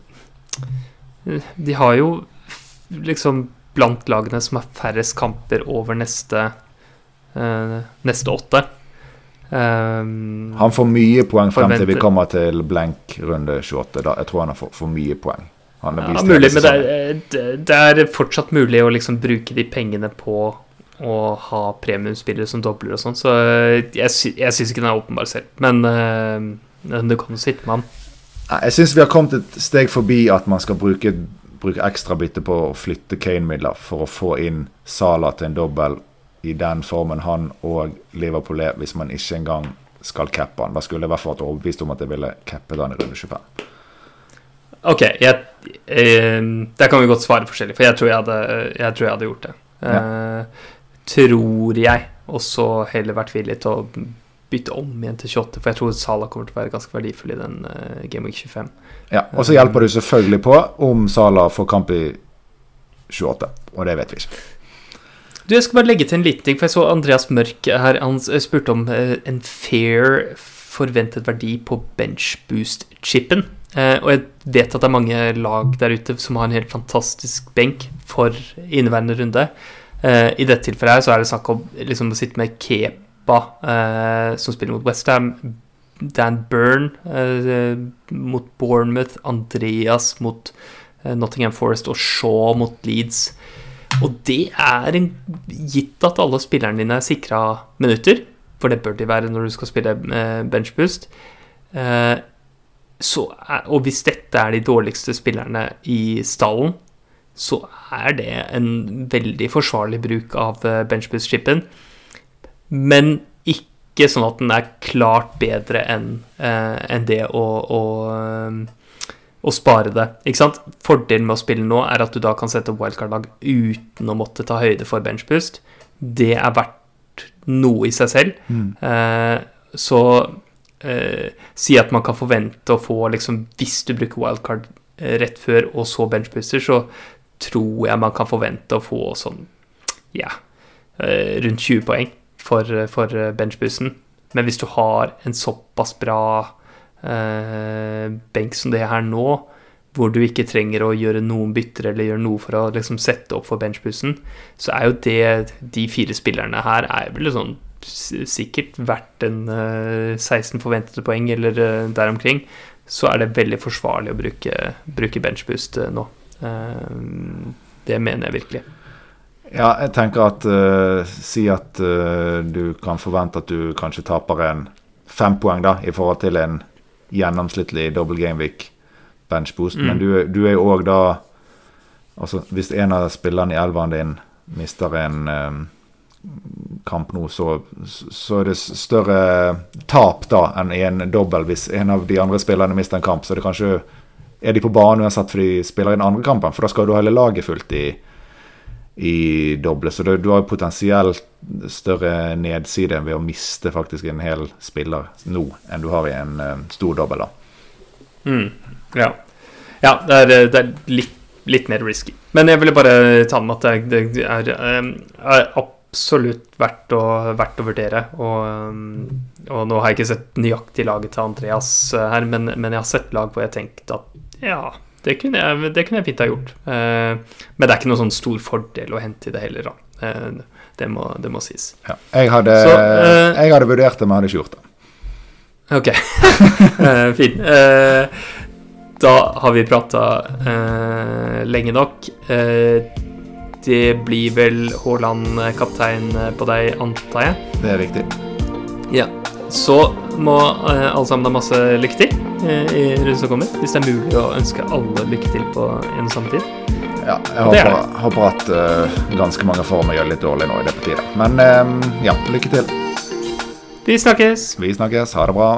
De har jo liksom blant lagene som har færrest kamper over neste uh, neste åtte. Um, Han får mye poeng frem til vi kommer til blank runde 28. Da. Jeg tror han har for, for mye poeng. Ja, mulig, men det er, det- det er fortsatt mulig å liksom bruke de pengene på å ha premiumspillere som dobler og sånn, så eh, jeg, jeg syns ikke den er åpenbar selv. Men uh, du kan jo sitte med han. Jeg syns vi har kommet et steg forbi at man skal bruke, bruke ekstrabytte på å flytte Kane-midler for å få inn Sala til en dobbel i den formen han og Liverpool er, hvis man ikke engang skal cappe han. Da skulle jeg i hvert fall vært overbevist om at jeg ville cappet den i runde 25. Ok, jeg, Eh, der kan vi godt svare forskjellig, for jeg tror jeg hadde, jeg tror jeg hadde gjort det. Eh, tror jeg. Og så heller vært villig til å bytte om igjen til 28, for jeg tror Sala kommer til å være ganske verdifull i den uh, Game Week 25. Ja, Og så hjelper du selvfølgelig på om Sala får kamp i 28, og det vet vi ikke. Du, Jeg skal bare legge til en liten ting, for jeg så Andreas Mørk her. Han spurte om uh, en fair forventet verdi på benchboost-chipen. Uh, og jeg vet at det er mange lag der ute som har en helt fantastisk benk for inneværende runde. Uh, I dette tilfellet her så er det snakk om liksom, å sitte med Kepa, som spiller mot Westham. Dan Byrne mot Bournemouth. Andreas mot Nottingham Forest og Shaw mot Leeds. Og det er en, gitt at alle spillerne dine er sikra minutter, for det bør de være når du skal spille eh, benchboost. Eh, er, og hvis dette er de dårligste spillerne i stallen, så er det en veldig forsvarlig bruk av eh, benchboost-chipen. Men ikke sånn at den er klart bedre enn en det å, å og spare det. ikke sant? Fordelen med å spille nå er at du da kan sette opp wildcard-lag uten å måtte ta høyde for benchboost. Det er verdt noe i seg selv. Mm. Eh, så eh, si at man kan forvente å få liksom Hvis du bruker wildcard eh, rett før og så benchbooster, så tror jeg man kan forvente å få sånn ja, eh, rundt 20 poeng for, for benchboosten. Men hvis du har en såpass bra eh, benk som det er her nå, hvor du ikke trenger å gjøre noen bytter eller gjøre noe for å liksom sette opp for benchbussen, så er jo det De fire spillerne her er vel sånn sikkert verdt en eh, 16 forventede poeng eller eh, der omkring. Så er det veldig forsvarlig å bruke, bruke benchboost uh, nå. Uh, det mener jeg virkelig. Ja, jeg tenker at Si at du kan forvente at du kanskje taper en fem poeng da, i forhold til en gjennomsnittlig double game week bench boost. Mm. Men du, du er jo òg da Altså, hvis en av spillerne i elveren din mister en um, kamp nå, så, så, er det større tap da enn i en dobbel hvis en av de andre spillerne mister en kamp. Så er det kanskje er de på banen uansett fordi de spiller i den andre kampen, for da skal du ha hele laget fullt i i doble. Så du, du har potensielt større nedside ved å miste faktisk en hel spiller nå enn du har i en uh, stor dobbel. Mm, ja. ja, det er, det er litt, litt, mer risky. Men jeg ville bare ta med at det, det er, um, er, absolutt verdt å, verdt å vurdere. Og, um, og, nå har jeg ikke sett nøyaktig laget til Andreas uh, her, men, men jeg har sett lag hvor jeg tenkte at ja det kunne jeg, det kunne jeg fint ha gjort. Eh, men det er ikke noen sånn stor fordel å hente i det heller, da. Eh, det, må, det, må, sies. Ja. Jeg, hadde, Så, eh, jeg, hadde, vurdert det, men hadde ikke gjort det. Ok, eh, fint. Eh, da har vi prata eh, lenge nok. det blir vel Haaland kaptein på deg, antar jeg? Det er riktig. Ja. Så må alle sammen ha masse lykke til i runden som kommer. Hvis det er mulig å ønske alle lykke til på en samme tid. Ja, jeg håper, håper at uh, ganske mange får meg litt dårlig nå i det på tide. Men um, ja, lykke til. Vi snakkes. Vi snakkes. Ha det bra.